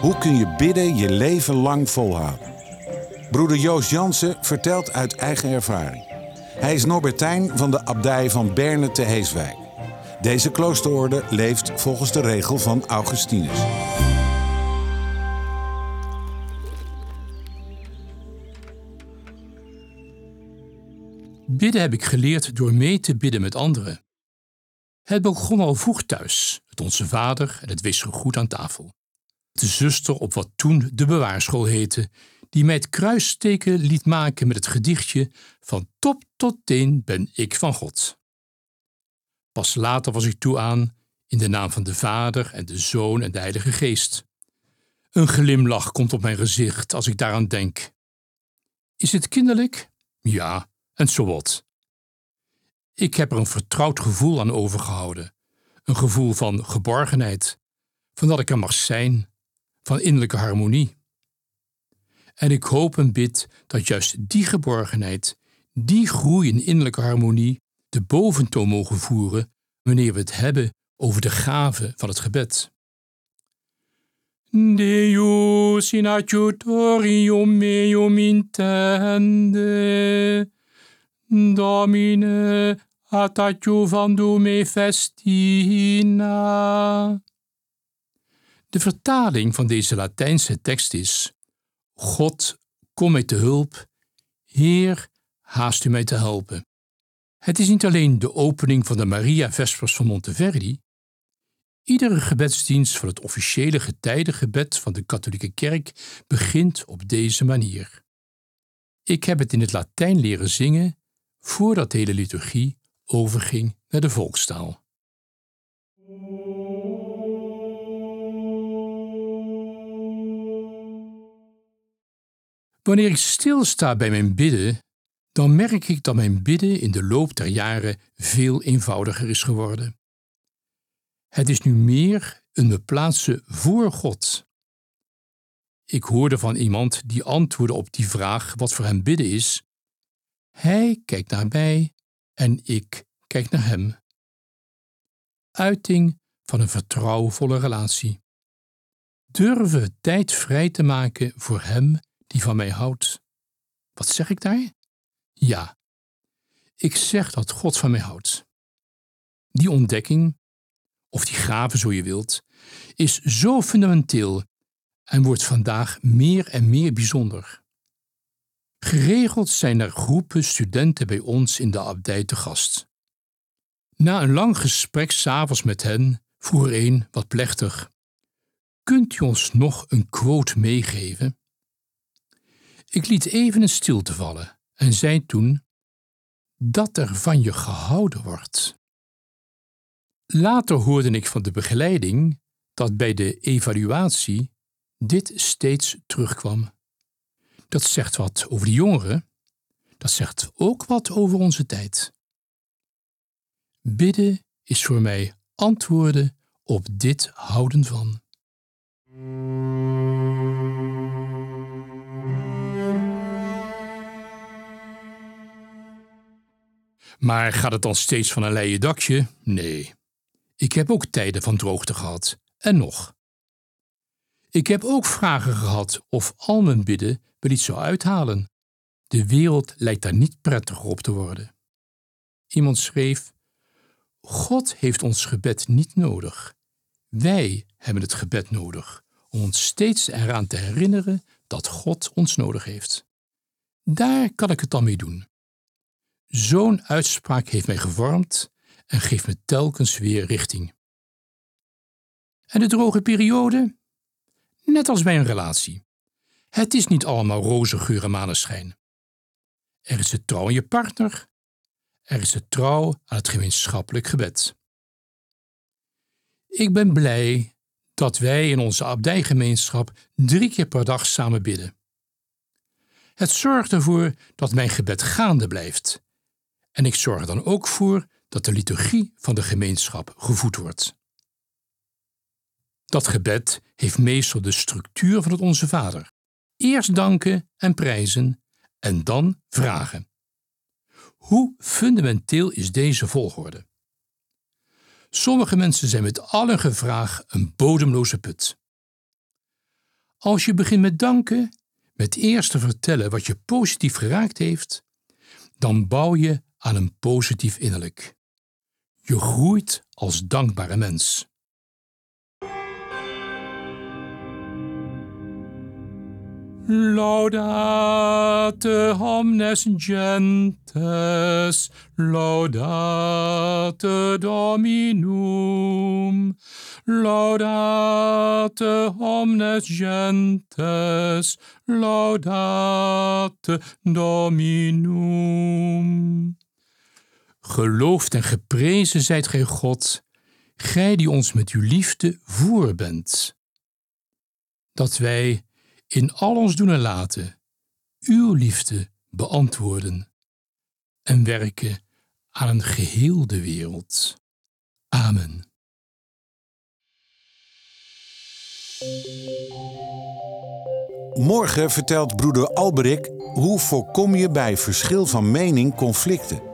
Hoe kun je bidden je leven lang volhouden? Broeder Joost Jansen vertelt uit eigen ervaring. Hij is Norbertijn van de abdij van Berne te Heeswijk. Deze kloosterorde leeft volgens de regel van Augustinus. Bidden heb ik geleerd door mee te bidden met anderen. Het begon al vroeg thuis, het Onze Vader en het Wees goed aan tafel. De zuster op wat toen de bewaarschool heette, die mij het kruisteken liet maken met het gedichtje Van top tot teen ben ik van God. Pas later was ik toe aan in de naam van de Vader en de Zoon en de Heilige Geest. Een glimlach komt op mijn gezicht als ik daaraan denk. Is het kinderlijk? Ja, en zo wat. Ik heb er een vertrouwd gevoel aan overgehouden. Een gevoel van geborgenheid, van dat ik er mag zijn, van innerlijke harmonie. En ik hoop en bid dat juist die geborgenheid, die groei in innerlijke harmonie, de boventoon mogen voeren wanneer we het hebben over de gave van het gebed. Deus in adjutorium meum intende, Domine ad adjuvandum me festina. De vertaling van deze Latijnse tekst is: God, kom mij te hulp. Heer, haast u mij te helpen. Het is niet alleen de opening van de Maria Vespers van Monteverdi. Iedere gebedsdienst van het officiële getijdengebed van de katholieke kerk begint op deze manier. Ik heb het in het Latijn leren zingen voordat de hele liturgie overging naar de volkstaal. Wanneer ik stilsta bij mijn bidden, dan merk ik dat mijn bidden in de loop der jaren veel eenvoudiger is geworden. Het is nu meer een me plaatsen voor God. Ik hoorde van iemand die antwoordde op die vraag wat voor hem bidden is. Hij kijkt naar mij en ik kijk naar hem. Uiting van een vertrouwvolle relatie. Durven tijd vrij te maken voor hem die van mij houdt. Wat zeg ik daar? Ja, ik zeg dat God van mij houdt. Die ontdekking, of die gave zo je wilt, is zo fundamenteel en wordt vandaag meer en meer bijzonder. Geregeld zijn er groepen studenten bij ons in de abdij te gast. Na een lang gesprek s'avonds met hen vroeg er een wat plechtig: Kunt u ons nog een quote meegeven? Ik liet even een stilte vallen en zei toen dat er van je gehouden wordt. Later hoorde ik van de begeleiding dat bij de evaluatie dit steeds terugkwam. Dat zegt wat over de jongeren, dat zegt ook wat over onze tijd. Bidden is voor mij antwoorden op dit houden van. Maar gaat het dan steeds van een leien dakje? Nee. Ik heb ook tijden van droogte gehad. En nog. Ik heb ook vragen gehad of al mijn bidden wel iets zou uithalen. De wereld lijkt daar niet prettiger op te worden. Iemand schreef: God heeft ons gebed niet nodig. Wij hebben het gebed nodig om ons steeds eraan te herinneren dat God ons nodig heeft. Daar kan ik het dan mee doen. Zo'n uitspraak heeft mij gevormd en geeft me telkens weer richting. En de droge periode? Net als bij een relatie. Het is niet allemaal roze geur en maneschijn. Er is het trouw aan je partner. Er is het trouw aan het gemeenschappelijk gebed. Ik ben blij dat wij in onze abdijgemeenschap drie keer per dag samen bidden. Het zorgt ervoor dat mijn gebed gaande blijft. En ik zorg er dan ook voor dat de liturgie van de gemeenschap gevoed wordt. Dat gebed heeft meestal de structuur van het Onze Vader. Eerst danken en prijzen en dan vragen. Hoe fundamenteel is deze volgorde? Sommige mensen zijn met al hun gevraag een bodemloze put. Als je begint met danken, met eerst te vertellen wat je positief geraakt heeft, dan bouw je aan een positief innerlijk. Je groeit als dankbare mens. Laudate omnes gentes, laudate Dominum, laudate omnes gentes, laudate Dominum. Geloofd en geprezen zijt gij God, gij die ons met uw liefde voor bent. Dat wij in al ons doen en laten uw liefde beantwoorden en werken aan een geheel de wereld. Amen. Morgen vertelt broeder Alberik hoe voorkom je bij verschil van mening conflicten.